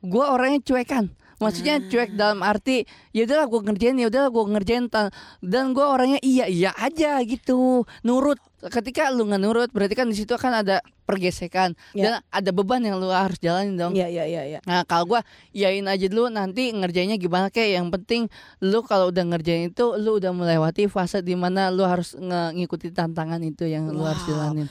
gue orangnya cuekan maksudnya cuek dalam arti ya udahlah gue ngerjain ya udahlah gue ngerjain dan gue orangnya iya iya aja gitu nurut ketika lu nggak nurut berarti kan di situ kan ada pergesekan Ya. dan ada beban yang lu harus jalanin dong Iya iya iya iya. Nah kalau gua yain aja dulu nanti ngerjainnya gimana kayak yang penting lu kalau udah ngerjain itu lu udah melewati fase di mana lu harus ngikuti tantangan itu yang lu harus Wow. jalanin.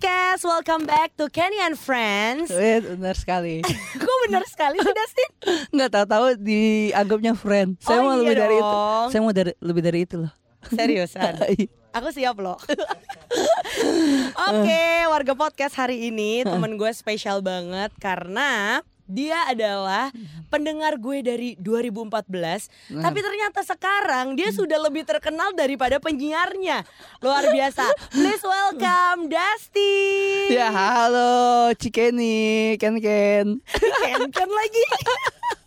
Podcast, welcome back to Kenny and Friends. Eh, benar sekali. Kok bener sekali sih Dustin? Nggak tahu-tahu dianggapnya friend. Saya Oh, mau iya lebih dari itu. Saya mau dari lebih dari itu loh. Seriusan? Aku siap loh. Oke, warga podcast hari ini temen gue spesial banget karena dia adalah pendengar gue dari 2014 Tapi ternyata sekarang dia sudah lebih terkenal daripada penyiarnya. Luar biasa. Please welcome Dusty Ya halo Cikeni Ken Ken. Ken Ken lagi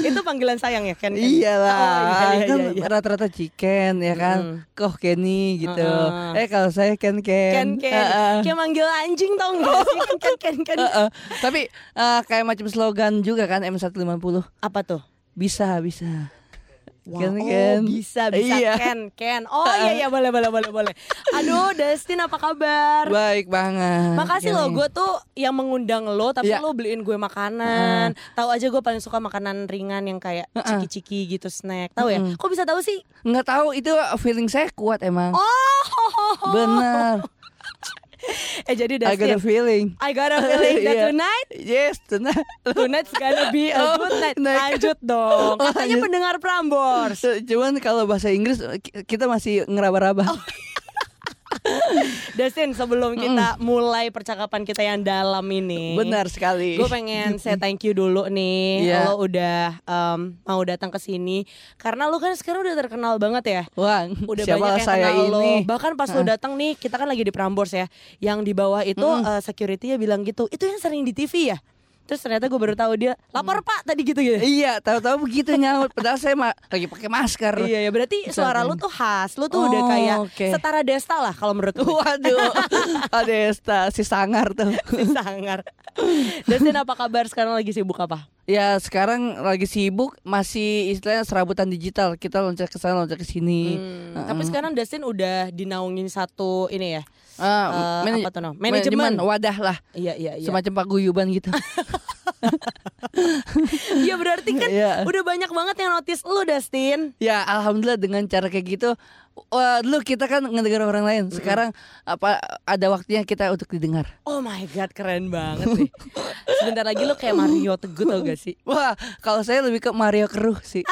Itu panggilan sayang ya Ken Ken? Iyalah, Oh, iya, iya, kan iya, iya. rata-rata Chicken ya kan, Mm. Koh Kenny gitu. Heeh. Eh kalau saya Ken Ken Ken. Ken. Kayak manggil anjing tau gak sih Ken Ken Ken Heeh. Tapi eh, kayak macam slogan juga kan M150 Apa tuh? bisa bisa. Wah, Ken oh, Ken. bisa bisa Iya. Ken Ken. Oh iya iya boleh boleh boleh boleh. Aduh Dustin apa kabar? Baik banget. Makasih lo, Kenny. gue tuh yang mengundang lo, tapi Iya. lo beliin gue makanan. Tahu aja gue paling suka makanan ringan yang kayak ciki-ciki gitu snack. Tahu ya? Kok bisa tahu sih? nggak tahu itu feeling saya kuat emang. Oh, Bener. eh jadi I got a feeling. I got a feeling that Iya. tonight Yes, tenang. Tonight's gonna be a Oh, good night. Lanjut dong. Oh, Katanya pendengar Prambors. Cuman kalau bahasa Inggris ki- kita masih ngeraba-raba. Oh, Dustin, sebelum kita mulai percakapan kita yang dalam ini. Benar sekali. Gue pengen say thank you dulu nih. Iya. Lo udah um, mau datang ke sini. Karena lo kan sekarang udah terkenal banget ya. Wah, Udah siapa banyak yang saya kenal lo. ini? Bahkan pas lo datang nih Kita kan lagi di Prambors ya. Yang di bawah itu uh, security-nya bilang gitu. Itu yang sering di TV ya Terus ternyata gue baru tahu dia Lapor pak tadi gitu gitu Iya, tahu-tahu begitu nyaut. Padahal saya ma- lagi pakai masker. Iya ya berarti suara lo tuh khas Lo tuh udah Oh, kayak oke. setara Desta lah kalau menurut gue Waduh, Adesta si sangar tuh. Si sangar Dustin apa kabar sekarang lagi sibuk apa? Ya sekarang lagi sibuk, masih istilahnya serabutan digital. Kita loncat ke sana, loncat ke sini. Hmm, Tapi sekarang Dustin udah dinaungin satu ini ya Ah, Eh, manaj- apa tuh, no? Manajemen. wadah lah, Iya iya iya. semacam paguyuban gitu. Iya berarti kan Iya. udah banyak banget yang notice lu Dustin. ya alhamdulillah dengan cara kayak gitu. Wah, dulu kita kan ngedengar orang lain. Sekarang apa ada waktunya kita untuk didengar. Oh my god keren banget sih. Sebentar lagi lu kayak Mario Teguh tau gak sih? Wah, kalau saya lebih ke Mario Keruh sih.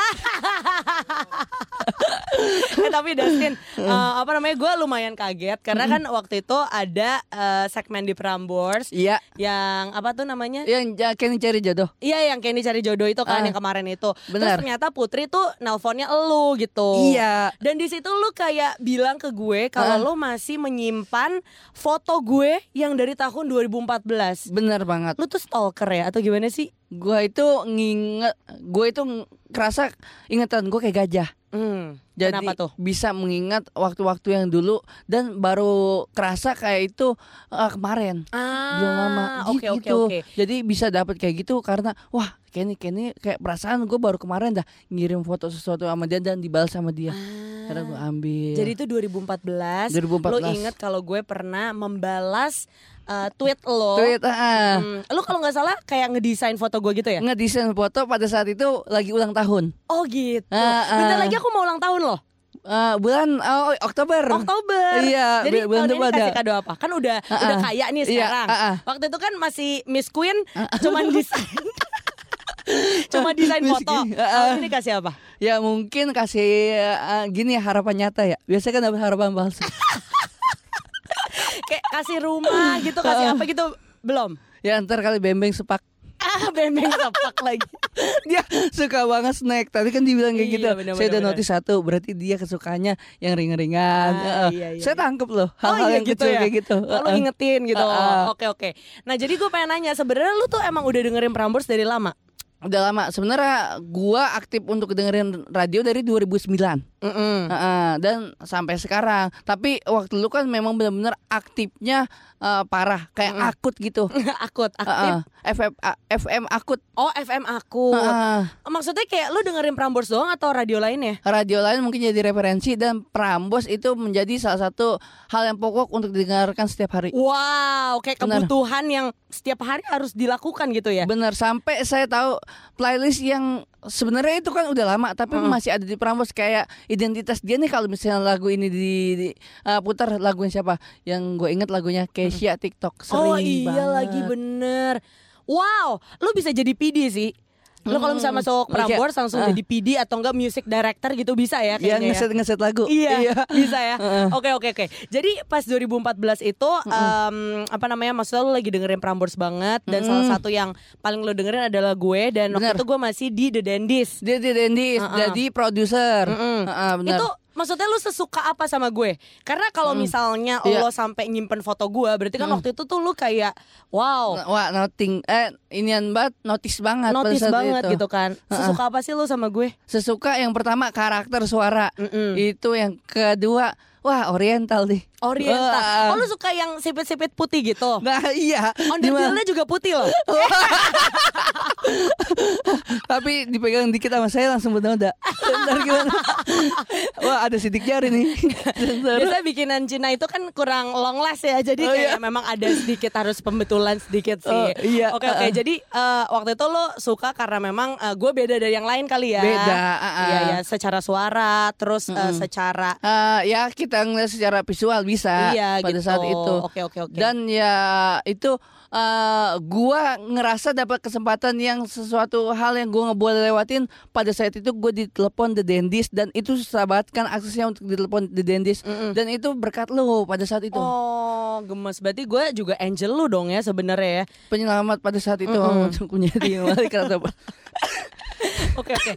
eh, tapi Dustin eh, apa namanya gue lumayan kaget karena kan waktu itu ada eh, segmen di Prambors Iya, yang apa tuh namanya? yang ja- Kenny cari jodoh. Iya yang Kenny cari jodoh itu kan Ah. yang kemarin itu. Terus Benar. ternyata Putri tuh nelponnya elu gitu. Iya. Dan di situ lu kayak bilang ke gue kalau Ah. lu masih menyimpan foto gue yang dari tahun 2014. Bener banget. Lu tuh stalker ya atau gimana sih? Gua itu nginget, gue itu kerasa ingatan gue kayak gajah. Hmm. Jadi Kenapa tuh? bisa mengingat waktu-waktu yang dulu dan baru kerasa kayak itu eh, kemarin. Ah, belum lama Oke gitu. oke oke. Jadi bisa dapat kayak gitu karena wah Kenny Kenny kayak perasaan gue baru kemarin dah ngirim foto sesuatu sama dia dan dibalas sama dia. Karena gue ambil. Ah. Jadi itu 2014. 2014. Lu inget kalau gue pernah membalas uh, tweet lo. tweet ah. Hmm, lu kalau nggak salah kayak ngedesain foto gue gitu ya? ngedesain foto pada saat itu lagi ulang tahun. Oh gitu. Ah, ah. Bentar lagi aku mau ulang tahun loh. Eh, bulan oh, Oktober. Oktober. Iya, Jadi bu- bulan tahun ini kasih kado apa? Kan udah Ah, udah ah. kaya nih Iya, sekarang. ah, ah. Waktu itu kan masih Miss Queen, cuman desain. Cuma desain foto. Ah, ah. Tahun ini kasih apa? Ya mungkin kasih eh, gini ya harapan nyata ya. Biasanya kan dapat harapan palsu. Kayak kasih rumah gitu, kasih apa gitu belum? ya ntar kali bembeng sepak. Ah, bembeng sepak lagi. Dia suka banget snack. Tadi kan dibilang kayak Iya, gitu. bener, Saya udah notice satu. Berarti dia kesukanya yang ringan-ringan. Ah, Heeh. iya, iya, Saya iya. tangkep loh Oh hal-hal iya yang gitu kecil ya. kayak gitu. Oh, lu Heeh. ingetin gitu. Ah, ah. Oke oke. Nah jadi gue pengen nanya sebenarnya lu tuh emang udah dengerin Prambors dari lama? Udah lama. Sebenarnya gua aktif untuk dengerin radio dari 2009. Mm-mm. Heeh, dan sampai sekarang. Tapi waktu dulu kan memang benar-benar aktifnya eh, parah, kayak Mm-mm. akut gitu. akut, aktif. Heeh, FM a- FM akut. Oh, FM aku. Heeh. Maksudnya kayak lu dengerin Prambors doang atau radio lainnya? radio lain mungkin jadi referensi dan Prambos itu menjadi salah satu hal yang pokok untuk didengarkan setiap hari. Wow, kayak Benar. kebutuhan yang setiap hari harus dilakukan gitu ya. Benar sampai saya tahu playlist yang sebenarnya itu kan udah lama tapi Mm. masih ada di Prambos kayak identitas dia nih kalau misalnya lagu ini di, di- uh, putar lagunya siapa? Yang gue inget lagunya Keisha TikTok sering oh iya banget. lagi bener. Wow, lu bisa jadi PD sih. Lu kalau misalnya masuk Iya. Prambors langsung Ah. jadi PD atau enggak music director gitu bisa ya Yang kayaknya ya. ngeset ngeset lagu. Iya, bisa ya. Oke oke oke. Jadi pas 2014 itu em, apa namanya maksudnya lu lagi dengerin Prambors banget dan Mm-mm. salah satu yang paling lu dengerin adalah gue dan waktu Bener. itu gue masih di The Dandis. Dia di Dendis, Heeh. jadi produser. Mm-mm. Heeh, benar. Itu maksudnya lu sesuka apa sama gue? Karena kalau Mm. misalnya Iya. lo sampai nyimpen foto gue, berarti kan Mm. waktu itu tuh lu kayak wow, Wah, noting eh inian banget, notice banget notice banget itu. gitu kan. Sesuka apa sih lu sama gue? Sesuka yang pertama karakter suara. Mm-mm. Itu yang kedua, wah oriental nih. Oriental. Wah. Oh lu suka yang sipit-sipit putih gitu? Nah, iya. On Gimana? detailnya juga putih loh. Tapi dipegang dikit sama saya langsung benda Bentar gimana? Wah, ada sidik jari nih. Bentar. Biasa bikinan Cina itu kan kurang long last ya. Jadi Oh, kayak iya. memang ada sedikit harus pembetulan sedikit sih. Oh, iya. Oke oke. Uh-uh. Jadi eh, waktu itu lo suka karena memang eh, gue beda dari yang lain kali ya. Beda, uh-uh. Iya ya. Secara suara, terus eh, Mm-mm. secara Eh, ya kita ngeliat secara visual bisa iya pada gitu. saat itu. Oke oke oke. Dan ya itu eh, gua ngerasa dapat kesempatan yang sesuatu hal yang gua nggak boleh lewatin pada saat itu gue ditelepon The Dentist dan itu susah banget kan aksesnya untuk ditelepon The Dentist Mm-mm. dan itu berkat lo pada saat itu Oh, gemes. Berarti gue juga angel lu dong ya sebenarnya ya. penyelamat pada saat itu Mm-mm. untuk punya dia balik Oke oke.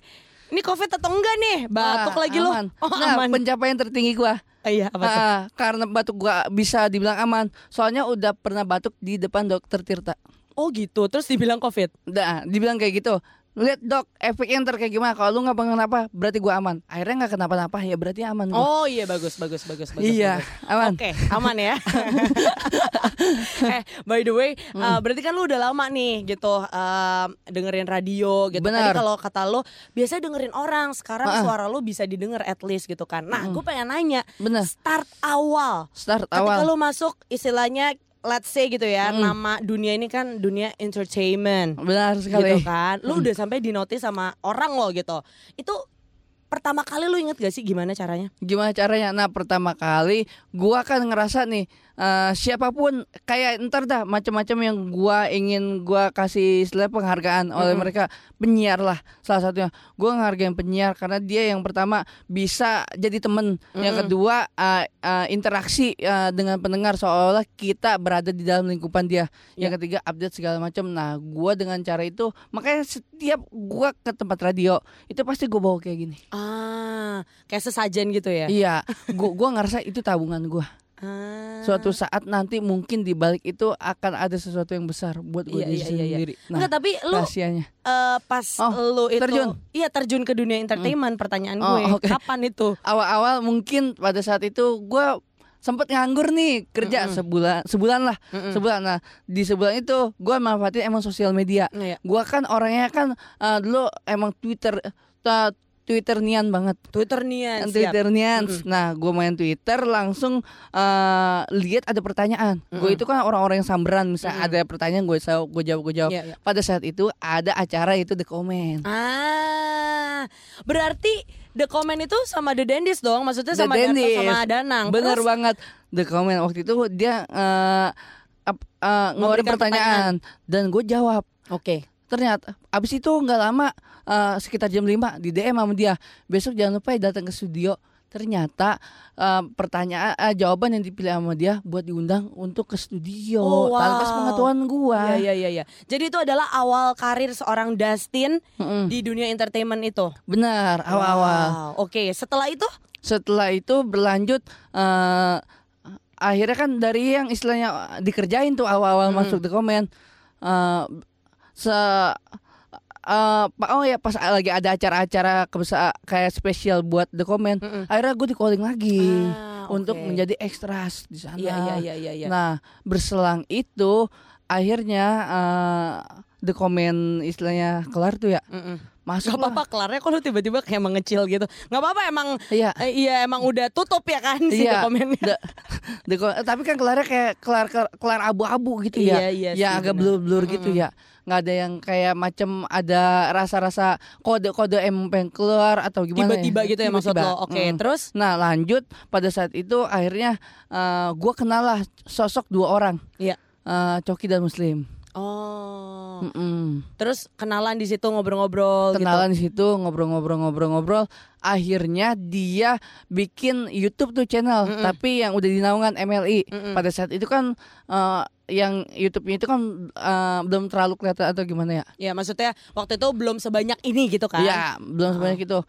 Ini covid atau enggak nih? Batuk lagi lu. aman. Oh nah, aman. pencapaian tertinggi gua iya apa tuh? Ah, karena batuk gua bisa dibilang aman soalnya udah pernah batuk di depan dokter Tirta Oh gitu. Terus dibilang covid. Nah, dibilang kayak gitu. Lihat dok, efeknya ntar kayak gimana? Kalau lu nggak kenapa, berarti gua aman. Akhirnya nggak kenapa-napa, ya berarti aman. gua. Oh iya bagus bagus bagus bagus. iya, bagus. aman. Oke, aman ya. eh, by the way, Hmm. uh, berarti kan lu udah lama nih gitu um, dengerin radio gitu. Tadi Benar. kalau kata lu biasa dengerin orang, sekarang Ah, ah. suara lu bisa didengar at least gitu kan. Nah, Mm-mm. gue pengen nanya, Bener. start awal. Start Ketika awal. lu masuk istilahnya let's say gitu ya, Mm. nama dunia ini kan dunia entertainment. Benar sekali. Gitu kan. Lu udah sampai di notice sama orang lo gitu. Itu pertama kali lu inget gak sih gimana caranya? Gimana caranya? Nah, pertama kali gua kan ngerasa nih eh, siapa pun kayak ntar dah macam-macam yang gua ingin gua kasih istilah penghargaan oleh Mm-mm. mereka penyiar lah salah satunya. Gua ngehargain penyiar karena dia yang pertama bisa jadi temen, yang Mm-mm. kedua eh, eh, interaksi eh, dengan pendengar seolah kita berada di dalam lingkupan dia. Ya. Yang ketiga update segala macam. Nah, gua dengan cara itu makanya setiap gua ke tempat radio itu pasti gua bawa kayak gini. Ah, kayak sesajen gitu ya? Iya, gua gua ngerasa itu tabungan gua. Ah. Suatu saat nanti mungkin di balik itu akan ada sesuatu yang besar buat gue Iya, iya, iya, iya. sendiri. Nah, Enggak, tapi lu rahasianya. eh, pas Oh, lu itu terjun. Iya, terjun ke dunia entertainment pertanyaan Oh, gue. oke. Kapan itu? Awal-awal mungkin pada saat itu gue sempet nganggur nih kerja Mm-mm. sebulan sebulan lah Mm-mm. sebulan nah di sebulan itu gue manfaatin emang sosial media Iya. gue kan orangnya kan eh, dulu emang Twitter uh, Twitter nian banget Twitter nian. Twitter nian Mm-mm. nah gue main Twitter langsung eh, lihat ada pertanyaan gue Mm-mm. itu kan orang-orang yang samberan misalnya Mm-mm. ada pertanyaan gue jawab gue jawab gue jawab Iya, iya. pada saat itu ada acara itu The Comment Ah, berarti The Comment itu sama The Dentist dong, maksudnya The sama Darto Dentist. sama Danang. Bener Terus, banget The Comment waktu itu dia ap- eh, ngeluarin Memberikan pertanyaan dan gue jawab Oke. Ternyata abis itu nggak lama eh, sekitar jam 5 di DM sama dia besok jangan lupa ya datang ke studio ternyata eh, pertanyaan eh, jawaban yang dipilih sama dia buat diundang untuk ke studio Oh, tanpa wow. pengetahuan gua Iya, iya, iya, iya. Jadi itu adalah awal karir seorang Dustin Mm-mm. di dunia entertainment itu. benar awal-awal Wow. Oke, setelah itu setelah itu berlanjut eh akhirnya kan dari yang istilahnya dikerjain tuh awal-awal Mm-mm. masuk the comment eh se eh, pa- oh ya pas lagi ada acara-acara kayak spesial buat The Comment, Mm-mm. akhirnya gue di calling lagi Ah, untuk oke. menjadi ekstras di sana. Iya iya iya iya. iya. Nah, berselang itu akhirnya eh, The Comment istilahnya kelar tuh ya. Mm-mm. Masuk Gak apa-apa kelarnya kok lu tiba-tiba kayak mengecil gitu Gak apa-apa emang Iya. eh, Iya emang udah tutup ya kan si Iya. komennya The- The Co- tapi kan kelarnya kayak kelar kelar, abu-abu gitu Iya, ya. iya ya sih, agak blur-blur gitu ya. nggak ada yang kayak macam ada rasa-rasa kode-kode emang pengen keluar atau gimana Tiba-tiba gitu ya maksud Tiba-tiba. lo Oke Mm. terus Nah lanjut pada saat itu akhirnya eh, gua kenal lah sosok dua orang. Iya. Eh, Coki dan Muslim. Oh Mm-mm. Terus kenalan di situ ngobrol-ngobrol Kenalan di situ ngobrol-ngobrol-ngobrol-ngobrol. Akhirnya dia bikin YouTube tuh channel, Mm-mm. tapi yang udah dinaungan MLI. Mm-mm. Pada saat itu kan eh, yang YouTube-nya itu kan eh, belum terlalu kelihatan atau gimana ya? gitu Ya maksudnya waktu itu belum sebanyak ini gitu kan Iya, belum sebanyak itu.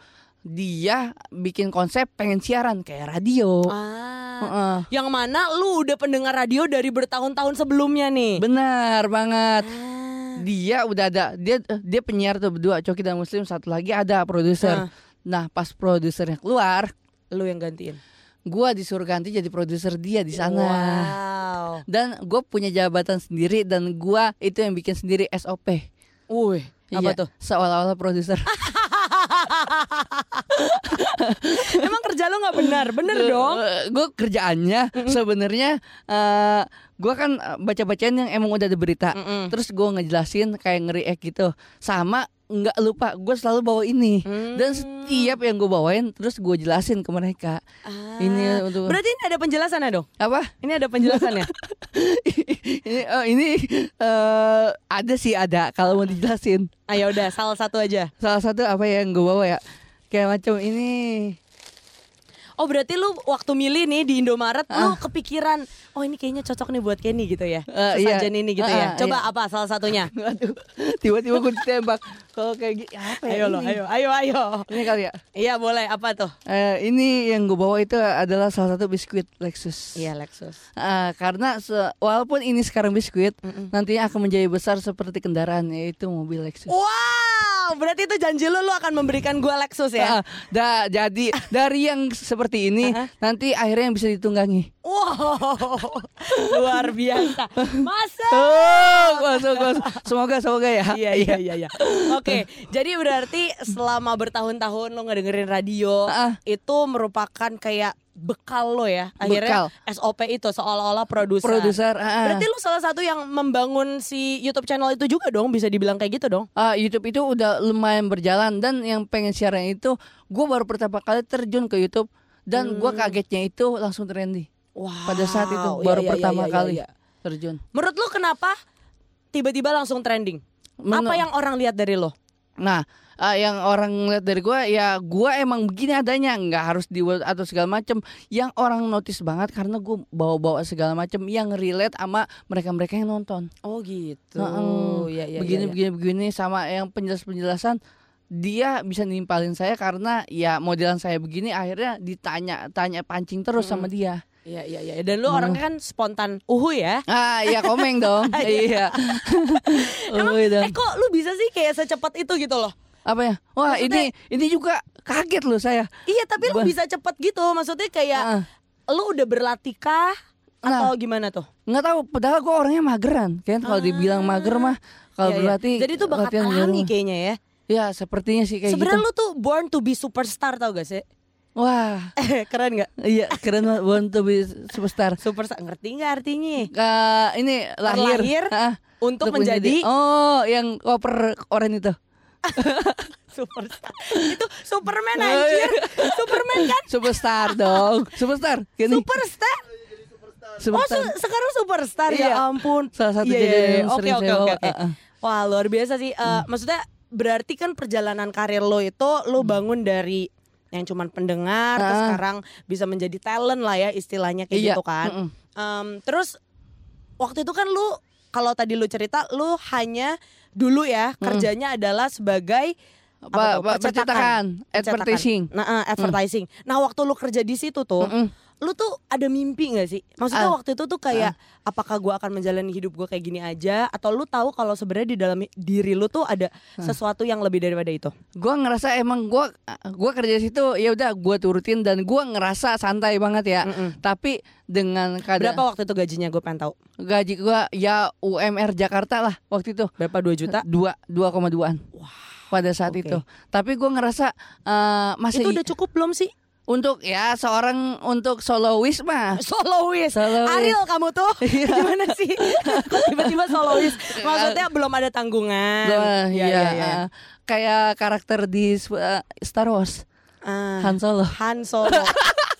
Dia bikin konsep pengen siaran kayak radio. Ah Heeh. Yang mana lu udah pendengar radio dari bertahun-tahun sebelumnya nih Benar banget. Ah. Dia udah ada dia dia penyiar tuh berdua Coki dan Muslim satu lagi ada produser. Ah. Nah pas produsernya keluar, Lu yang gantiin gua disuruh ganti jadi produser dia di sana. Wow Dan gue punya jabatan sendiri dan gua itu yang bikin sendiri SOP. Wih Apa Iya, tuh? Seolah-olah produser. Emang kerja lu gak benar? Bener dong gue kerjaannya sebenarnya eh gue kan eh, baca-bacain yang emang udah ada berita. Mm-mm. Terus gue ngejelasin kayak nge-react gitu. Sama nggak lupa gue selalu bawa ini. Dan setiap yang gue bawain terus gue jelasin ke mereka. Ah. Ini untuk Berarti ini ada penjelasannya dong? apa? Ini ada penjelasannya? ini oh, ini eh, ada sih ada kalau mau dijelasin. Ayo udah salah satu aja Salah satu apa yang gue bawa ya? Kayak macam ini. Oh berarti lu waktu milih nih di Indomaret Lu Ah. kepikiran Oh ini kayaknya cocok nih buat Kenny gitu ya Eh, iya. Sesajen ini gitu ya Ah, Coba iya. apa salah satunya Aduh, tiba-tiba gue ditembak. Kalau kayak gitu apa ya? Ayo lo ayo ayo ayo Ini kali ya. Iya boleh apa tuh Eh, ini yang gue bawa itu adalah salah satu biskuit Lexus. Iya Lexus Ah, karena walaupun ini sekarang biskuit, Mm-mm. nantinya akan menjadi besar seperti kendaraan yaitu mobil Lexus. Wow berarti itu janji lu Lu akan memberikan gua Lexus ya Ah, dah jadi dari yang seperti ini Uh-huh. nanti akhirnya yang bisa ditunggangi. Wow Luar biasa Masa Oh, masuk, masuk. semoga semoga ya. Iya iya iya iya. Oke, jadi berarti selama bertahun-tahun lo ngedengerin radio Ah. itu merupakan kayak bekal lo ya. Akhirnya SOP itu seolah-olah produser. Produser. ah. Berarti lu salah satu yang membangun si YouTube channel itu juga dong, bisa dibilang kayak gitu dong. Ah, YouTube itu udah lumayan berjalan dan yang pengen siaran itu gue baru pertama kali terjun ke YouTube dan Hmm. kagetnya itu langsung trendy Wow. pada saat itu iya, baru iya, iya, pertama iya, kali iya. terjun. Menurut lu kenapa tiba-tiba langsung trending? Men- Apa yang orang lihat dari lo? Nah, ah, yang orang lihat dari gua ya gua emang begini adanya, nggak harus di atau segala macem. Yang orang notice banget karena gua bawa-bawa segala macem yang relate sama mereka-mereka yang nonton. Oh gitu. Heeh. Iya iya. begini iya, iya. begini begini sama yang penjelasan-penjelasan dia bisa nimpalin saya karena ya modelan saya begini akhirnya ditanya tanya pancing terus sama dia. Iya iya iya. Dan lu orangnya kan spontan uhu ya. Ah, iya komeng dong. iya. Emang Oh, iya. eh kok lu bisa sih kayak secepat itu gitu loh? Apa ya? Wah, Maksudnya- ini ini juga kaget loh saya. Iya tapi lu Bah. bisa cepet gitu Maksudnya kayak Ah. Lu udah berlatih kah? Nah. Atau gimana tuh? nggak tahu padahal gue orangnya mageran kan kalau dibilang mager mah Iya, kalau iya. berlatih Jadi itu bakat alami kayaknya ya ya sepertinya sih kayak gitu Sebenarnya lu tuh born to be superstar tau gak sih? wah Keren gak? iya keren banget want to be superstar Superstar ngerti gak artinya? Ka- ini lahir, Terlahir Ah, Untuk untuk menjadi oh yang koper oren itu superstar Itu Superman Oh, anjir Superman kan? superstar dong superstar gini Superstar? Oh superstar se- sekarang superstar Iya. ya ampun salah satu Iya, iya, jajanan iya. yang Oke sering oke oke. Ah, ah. Wah luar biasa sih. Eh, Maksudnya berarti kan perjalanan karir lo itu lo bangun dari yang cuman pendengar, terus Ah. sekarang bisa menjadi talent lah ya istilahnya kayak Iya, gitu kan. mm-mm. Em, terus waktu itu kan lu kalau tadi lu cerita lu hanya dulu ya kerjanya adalah sebagai Apa, percetakan, advertising. Nah, eh, advertising. Nah, waktu lu kerja di situ tuh, Mm-mm. Lu tuh ada mimpi gak sih? Maksudnya Ah. waktu itu tuh kayak apakah gua akan menjalani hidup gua kayak gini aja atau lu tahu kalau sebenarnya di dalam diri lu tuh ada sesuatu yang lebih daripada itu? Gua ngerasa emang gua gua kerja di situ ya udah gua turutin dan gua ngerasa santai banget ya. Mm-mm. Tapi dengan keadaan Berapa waktu itu gajinya gue pengen tahu? gaji gua ya UMR Jakarta lah waktu itu. Berapa 2 juta? Dua dua koma duaan. Pada saat Oke. itu. Tapi gua ngerasa eh, masih Itu udah cukup belum sih? Untuk ya seorang untuk solois mah. Solois. Solois. Ariel kamu tuh Iya. gimana sih? Tiba-tiba solois? Maksudnya belum ada tanggungan. Wah, Iya, iya, iya, iya. eh, kayak karakter di eh, Star Wars Ah, Han Solo. Han Solo.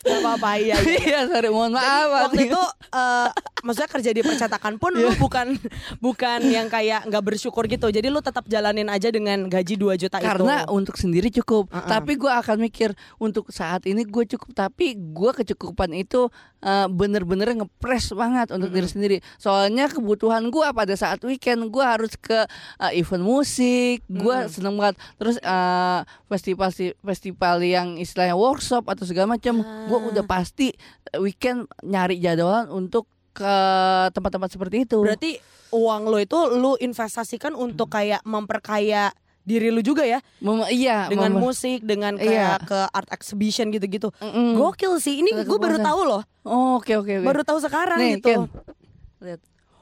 Gak apa-apa iya. iya. Iya, sorry, mohon maaf. Waktu itu eh, maksudnya kerja di percetakan pun lu bukan bukan yang kayak nggak bersyukur gitu. Jadi lu tetap jalanin aja dengan gaji 2 juta karena itu. untuk sendiri cukup. Uh-uh. Tapi gue akan mikir untuk saat ini gue cukup. Tapi gue kecukupan itu eh, bener-bener ngepres banget untuk diri sendiri. Soalnya kebutuhan gue pada saat weekend gue harus ke eh, event musik. Gue seneng banget. Terus eh, festival festival yang istilahnya workshop atau segala macam. Gue udah pasti weekend nyari jadwalan untuk ke tempat-tempat seperti itu. Berarti uang lo itu lu investasikan untuk kayak memperkaya diri lu juga ya Mem- iya dengan mem- musik, dengan Iya. kayak ke art exhibition gitu-gitu. Mm-mm. Gokil sih. Ini gue baru tahu loh. Oh, Oke oke oke. Baru tahu sekarang Nih, gitu. Ken. Lihat.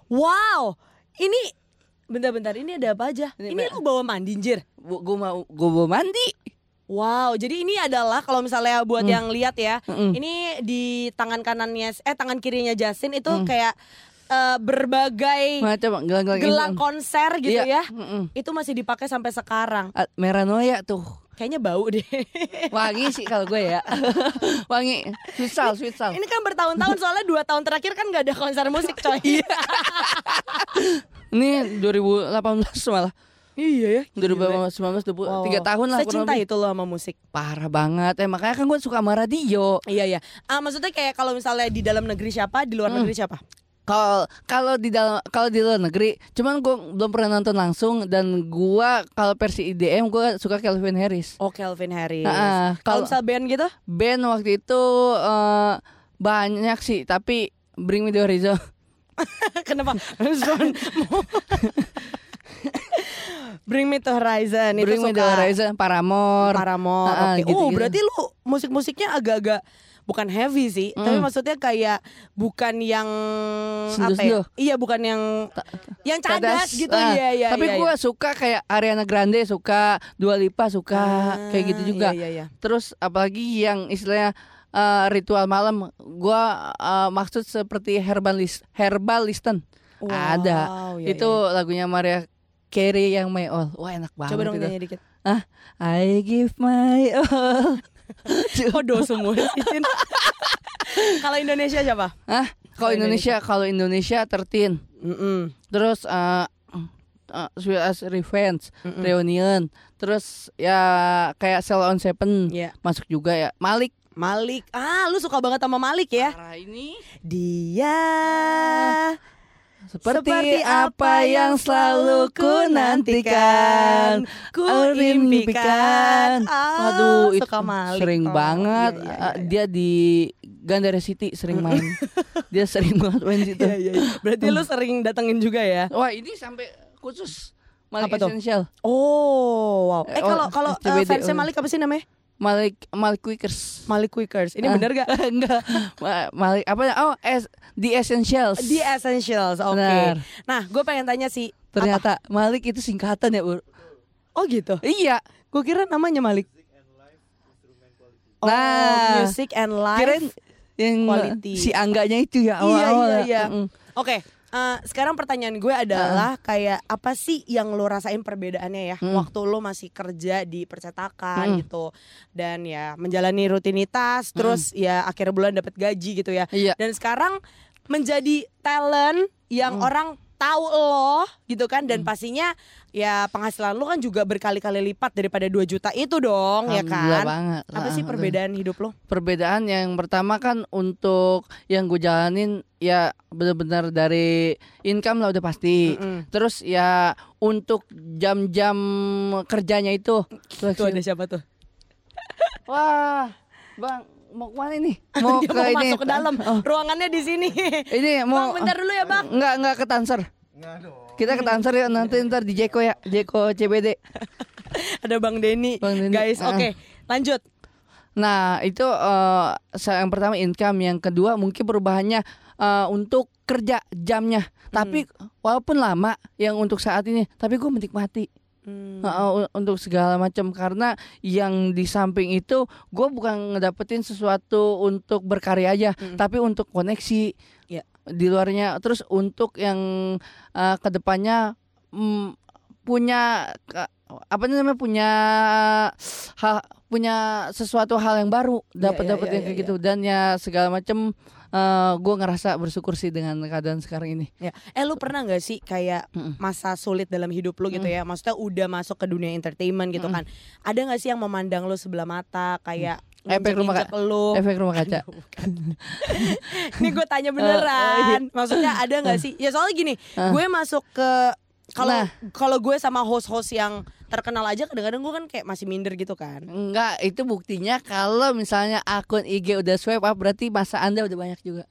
Wow. Ini bentar-bentar ini ada apa aja? Ini, Ini, lu bawa mandi anjir. gue mau gue mau mandi. Wow, jadi ini adalah kalau misalnya buat Hmm. yang lihat ya, Mm-mm. ini di tangan kanannya eh tangan kirinya Justin itu Hmm. kayak eh, berbagai Macam gelang-gelang gelang Islam. konser gitu Iya. ya. Mm-mm. Itu masih dipakai sampai sekarang. Ah, Merah Noya tuh Kayaknya bau deh. wangi sih kalau gue ya. wangi sweet sal, sweet sal. ini kan bertahun-tahun soalnya dua tahun terakhir kan gak ada konser musik coy. Iya. Ini 2018 malah. Iya ya. 2018 20 Wow. tiga tahun lah kurang Secinta lebih. itu lo sama musik. Parah banget. Eh makanya kan gue suka sama radio. Iya iya. Ah maksudnya kayak kalau misalnya di dalam negeri siapa, di luar Hmm. negeri siapa? Kalau kalau di dalam kalau di luar negeri, cuman gue belum pernah nonton langsung dan gua kalau versi IDM gue suka Calvin Harris. Oh Calvin Harris. Nah, kalau kalau misal band gitu? band waktu itu eh, banyak sih, tapi Bring Me The Horizon. Kenapa? Bring Me to Horizon itu Bring Me suka Horizon, Paramore. Paramore. Ah, Oke. gitu-gitu. Oh, berarti lu musik-musiknya agak-agak bukan heavy sih, tapi Mm. maksudnya kayak bukan yang apa ya? Iya, bukan yang yang cadas, Cadas. gitu. Ah, Iya, iya. Tapi iya, gue iya. suka kayak Ariana Grande suka, Dua Lipa suka, Ah, kayak gitu juga. Iya, iya, iya. Terus apalagi yang istilahnya eh, ritual malam, gua eh, maksud seperti herbalis herbalisten. Ada. Wow, iya, itu iya. lagunya Maria Carey yang My All. Wah enak banget Coba dong itu. nyanyi dikit. I give my all. Kodo semua sih. Cin. Kalau Indonesia siapa? Hah? Kalau Indonesia, kalau Indonesia tertin. Mm-mm. Terus eh eh, Sweet as Revenge, Mm-mm. Reunion. Terus ya kayak Cell on Seven Iya. masuk juga ya. Malik. Malik. Ah, lu suka banget sama Malik ya? Parah ini Dia seperti, Seperti apa yang selalu ku nantikan. Ku Aku impikan. Ah, Waduh, itu Malik. sering Oh, banget. iya, iya, Ah, iya. Dia di Gandara City sering main. dia sering banget main situ. Iya, iya, iya. Berarti lu sering datengin juga ya? Wah, ini sampai khusus Malik Apa tuh? Essential. Oh, wow. Eh Eh, oh, kalau kalau SCBD, fansnya oh. Malik apa sih namanya? Malik Malik Quickers. Malik Quickers. Ini Ah. bener gak? Enggak. Ma- Malik apa ya? Oh, es, The Essentials. The Essentials. Oke. Benar. Nah, gue pengen tanya sih. Ternyata Malik itu singkatan ya, Bu. Oh gitu. Iya. Gue kira namanya Malik. Oh, Nah, music and life. Kirain yang quality. si Angganya itu ya Iya, awal-awal. iya, ya. iya. Oke, eh, sekarang pertanyaan gue adalah kayak apa sih yang lo rasain perbedaannya ya Hmm. waktu lo masih kerja di percetakan Hmm. gitu dan ya menjalani rutinitas terus ya akhir bulan dapat gaji gitu ya Iya. dan sekarang menjadi talent yang Hmm. orang tahu lo gitu kan. Dan pastinya ya penghasilan lo kan juga berkali-kali lipat daripada 2 juta itu dong ya kan? banget. apa sih perbedaan hidup lo Perbedaan yang pertama kan untuk yang gue jalanin ya benar-benar dari income lah udah pasti. Mm-mm. Terus ya untuk jam-jam kerjanya itu. Tuh ada siapa tuh? Wah, Bang, mau ke mana nih? Mau Dia ke mau ini. masuk ke dalam. Oh, Ruangannya di sini. ini mau Bang, bentar dulu ya, Bang. Enggak, enggak ke Tanser. Kita ke Tanser ya nanti ntar di Jeko ya, Jeko CBD. Ada Bang Denny. Bang Denny. Guys, Ah. oke. Lanjut. Nah, itu sa- yang pertama income, yang kedua mungkin perubahannya eh, untuk kerja jamnya. Tapi Hmm. walaupun lama yang untuk saat ini, tapi gue menikmati. Hmm. Heeh, u- untuk segala macam karena yang di samping itu gue bukan ngedapetin sesuatu untuk berkarya aja Mm. tapi untuk koneksi Iya. di luarnya terus untuk yang uh, ke depannya mm, punya apa namanya punya hal punya sesuatu hal yang baru dapat iya, dapat iya, yang iya, kayak gitu dan ya segala macam uh, gue ngerasa bersyukur sih dengan keadaan sekarang ini Ya. Eh lu pernah nggak sih kayak masa sulit dalam hidup lu gitu ya? Maksudnya udah masuk ke dunia entertainment gitu kan? Ada nggak sih yang memandang lu sebelah mata kayak Efek rumah lu? efek rumah kaca. Ini gue tanya beneran. Maksudnya ada nggak sih? Ya soalnya gini, gue masuk ke kalau Nah. kalau gue sama host-host yang terkenal aja kadang-kadang gue kan kayak masih minder gitu kan. Enggak, itu buktinya kalau misalnya akun IG udah swipe up berarti masa Anda udah banyak juga.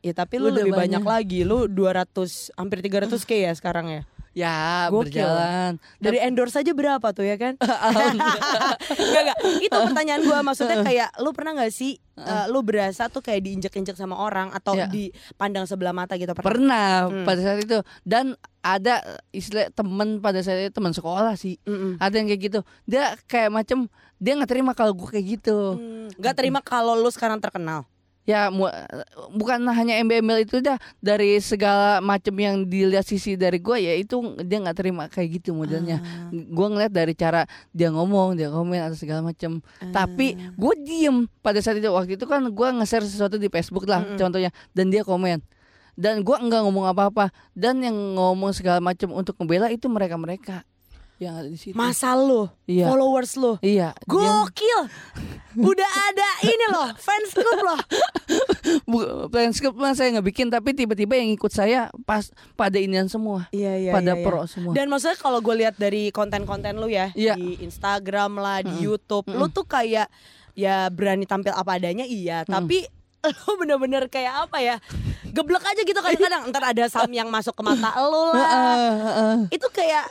Ya tapi lu Udah lebih banyak. banyak. lagi. Lu 200 hampir 300 k ya sekarang ya. Ya, Gokil. berjalan. Dari endorse aja berapa tuh ya kan? Enggak enggak. Itu pertanyaan gua maksudnya kayak lu pernah nggak sih eh, lu berasa tuh kayak diinjek-injek sama orang atau Ya. dipandang sebelah mata gitu pernah? Pernah Hmm. pada saat itu dan ada istilah temen pada saat itu teman sekolah sih. Mm-mm. Ada yang kayak gitu. Dia kayak macem dia nggak terima kalau gue kayak gitu. Hmm, Nggak terima kalau lu sekarang terkenal. Ya mu- bukan hanya embel-embel itu dah dari segala macam yang dilihat sisi dari gue ya itu dia nggak terima kayak gitu modelnya. Ah. Gue ngeliat dari cara dia ngomong, dia komen atau segala macam. Tapi Ah. gue diem pada saat itu waktu itu kan gue nge-share sesuatu di Facebook lah Mm-mm. contohnya dan dia komen dan gue enggak ngomong apa-apa dan yang ngomong segala macam untuk membela itu mereka-mereka yang ada di situ. masa lu, Iya. followers lu. Iya. Gokil. Udah ada ini loh, fans club loh. plan script mah saya nggak bikin tapi tiba-tiba yang ikut saya pas pada inian semua. Iya iya pada iya, iya. pro semua. Dan maksudnya kalau gue lihat dari konten-konten lu ya Iya. di Instagram lah, di Mm-mm. YouTube, lu Mm-mm. tuh kayak ya berani tampil apa adanya iya, tapi lu bener-bener kayak apa ya? Geblek aja gitu kadang-kadang. Ntar ada sam yang masuk ke mata lu lah. Itu kayak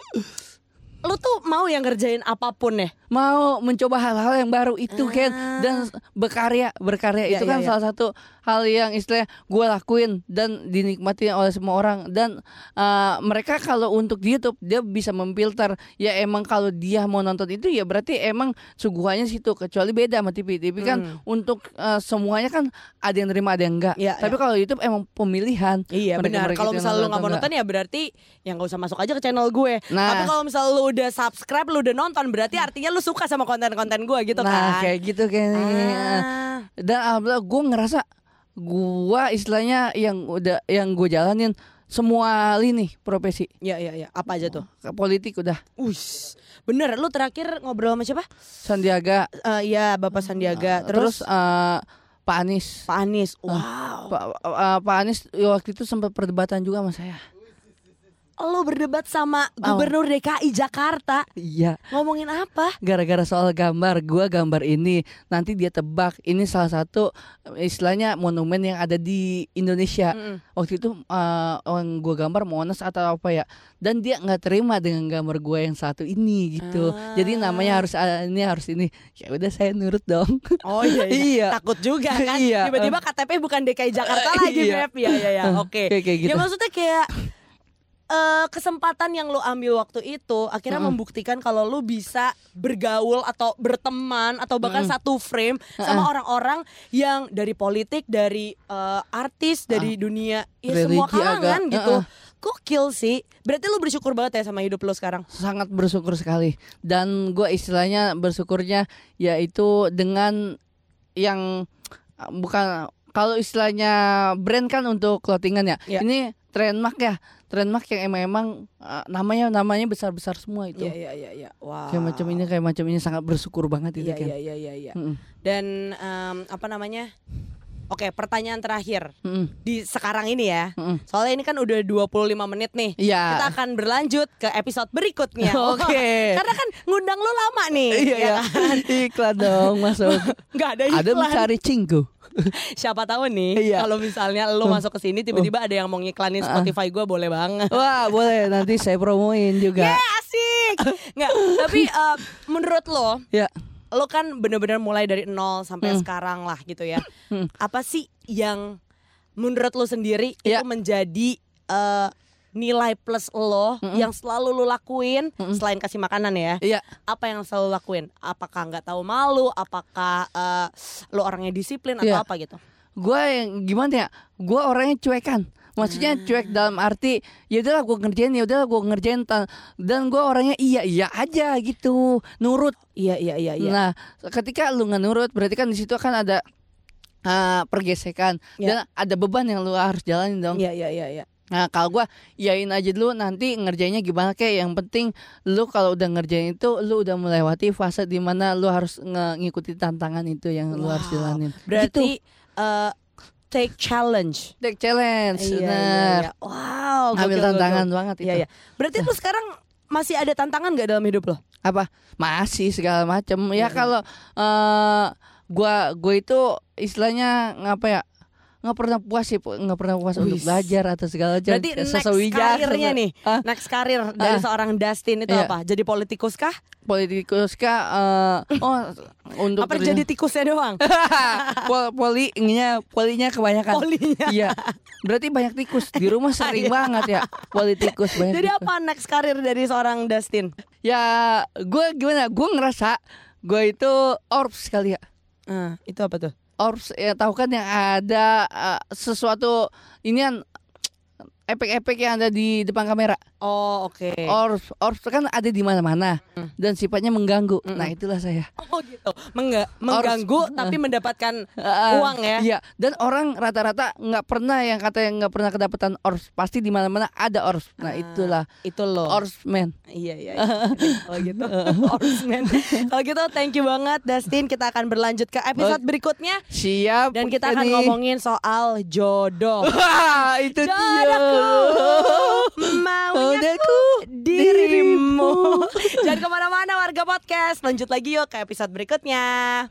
lu tuh mau yang ngerjain apa pun ya. Mau mencoba hal-hal yang baru itu kan Ah. dan berkarya berkarya Iya, itu kan iya, iya. salah satu hal yang istilahnya gue lakuin dan dinikmati oleh semua orang dan uh, mereka kalau untuk di YouTube dia bisa memfilter ya emang kalau dia mau nonton itu ya berarti emang suguhannya situ kecuali beda sama TV TV kan Hmm. untuk uh, semuanya kan ada yang terima ada yang enggak Iya, tapi kalau YouTube emang pemilihan Iya benar. Kalau misalnya lu nggak mau nonton ya berarti yang nggak usah masuk aja ke channel gue. Nah. Tapi kalau misalnya lu udah subscribe, lu udah nonton, berarti artinya lu suka sama konten-konten gue gitu nah kan. kayak gitu kayaknya Ah. dan alhamdulillah gue ngerasa gua istilahnya yang udah yang gue jalanin semua lini profesi Iya iya iya. Apa aja tuh? Ke politik udah Ush, bener. Lu terakhir ngobrol sama siapa? Sandiaga Iya Bapak Sandiaga. terus, Terus, eh, Pak Anies Pak Anies. Wow. Pak eh, Pak Anies waktu itu sempat perdebatan juga sama saya Lo berdebat sama Oh. Gubernur DKI Jakarta. iya Ngomongin apa? gara-gara soal gambar gua gambar ini nanti dia tebak ini salah satu istilahnya monumen yang ada di Indonesia Mm-mm. waktu itu eh, yang gue gambar Monas atau apa ya dan dia nggak terima dengan gambar gue yang satu ini gitu Ah. jadi namanya harus ah, ini harus ini ya udah saya nurut dong Oh iya, iya. Iya. Takut juga kan. Iya. Tiba-tiba KTP bukan DKI Jakarta lagi, Iya. Beb. Iya iya iya. Oke. kayak kayak gitu Ya maksudnya kayak eh, kesempatan yang lo ambil waktu itu akhirnya Mm-mm. membuktikan kalau lo bisa bergaul atau berteman atau bahkan Mm-mm. satu frame sama orang-orang yang dari politik, dari eh, artis, dari dunia ya semua Religi kalangan agak- gitu. uh-uh. Gokil sih. Berarti lo bersyukur banget ya sama hidup lo sekarang. sangat bersyukur sekali dan gue istilahnya bersyukurnya yaitu dengan yang ah, bukan kalau istilahnya brand kan untuk clothingan ya Ya. ini trademark ya trademark yang emang emang ah, namanya namanya besar besar semua itu Iya iya iya iya. Wow. kayak macam ini kayak macam ini sangat bersyukur banget itu Iya kan iya iya iya iya. Mm-mm. Dan em, apa namanya? Oke, pertanyaan terakhir Mm-mm. di sekarang ini ya. Mm-mm. Soalnya ini kan udah 25 menit nih. Iya. Kita akan berlanjut ke episode berikutnya. Oke. Karena kan ngundang lu lama nih. Iya ya ya. kan? Iklan dong masuk. Nggak ada iklan. Ada mencari cinggu. Siapa tahu nih Iya. kalau misalnya lu masuk ke sini tiba-tiba ada yang mau ngiklanin Spotify gue boleh banget. Wah boleh nanti saya promoin juga. Eh, asik. Nggak, tapi eh, menurut lo Ya. lo kan bener-bener mulai dari nol sampai Hmm. sekarang lah gitu ya. Hmm. Apa sih yang menurut lo sendiri Ya. itu menjadi eh, nilai plus lo Mm-mm. yang selalu lo lakuin Mm-mm. selain kasih makanan ya? Iya. Apa yang selalu lakuin? Apakah nggak tahu malu? Apakah eh, lo orangnya disiplin atau Iya. apa gitu? Gue yang gimana ya? Gue orangnya cuekan. Maksudnya Hmm. cuek dalam arti ya udahlah gue ngerjain ya udahlah gue ngerjain dan gue orangnya iya iya aja gitu nurut. Iya iya iya iya. Nah ketika lu nggak nurut berarti kan di situ kan ada uh, pergesekan Ya. dan ada beban yang lu harus jalanin dong. Iya iya iya iya. Nah kalau gua iyain aja dulu nanti ngerjainnya gimana kayak yang penting lu kalau udah ngerjain itu lu udah melewati fase di mana lu harus ngikuti tantangan itu yang lu harus Wow. jalanin. Berarti Gitu. eh, take challenge. Take challenge, Iya, iya, benar. iya. Wow, Ngambil gokil, tantangan gokil. banget itu. Iya, iya. Berarti lu sekarang masih ada tantangan gak dalam hidup lo? Apa? Masih segala macam. Iya, Ya kalau eh gua gua itu istilahnya ngapa ya? Nggak pernah puas sih, nggak pernah puas untuk Wis. belajar atau segala macam. Kayak next karirnya sosok- nih, Hah? next karir dari Ah. seorang Dustin itu Iya. apa? Jadi politikus kah? politikus kah? eh, oh untuk Apa jadi tikusnya doang? Pol, poli ininya polinya kebanyakan. Polinya. Iya. Berarti banyak tikus di rumah sering Iya. banget ya politikus banyak. Jadi tikus. apa next karir dari seorang Dustin? Ya, gue gimana? Gue ngerasa gue itu orbs kali ya. Ah, itu apa tuh? Orbs ya tahu kan yang ada eh, sesuatu ini kan efek-efek yang ada di depan kamera. Oh, oke. Orbs, orbs kan ada di mana-mana Hmm. dan sifatnya mengganggu. Mm-mm. Nah, itulah saya. Oh, gitu. Mengga- mengganggu tapi mendapatkan Ah, uang ya. Iya, dan orang rata-rata nggak pernah yang katanya nggak pernah kedapatan orbs. Pasti di mana-mana ada orbs. Nah, Ah, itulah Itu loh. orbsman. Iya iya. iya. Kalau gitu, Orsman. Kalau gitu, thank you banget Dustin. Kita akan berlanjut ke episode berikutnya Siap. dan kita akan ngomongin soal jodoh. Wah, itu dia. Maunya dirimu. Jangan ke mana-mana warga podcast. Lanjut lagi yuk ke episode berikutnya.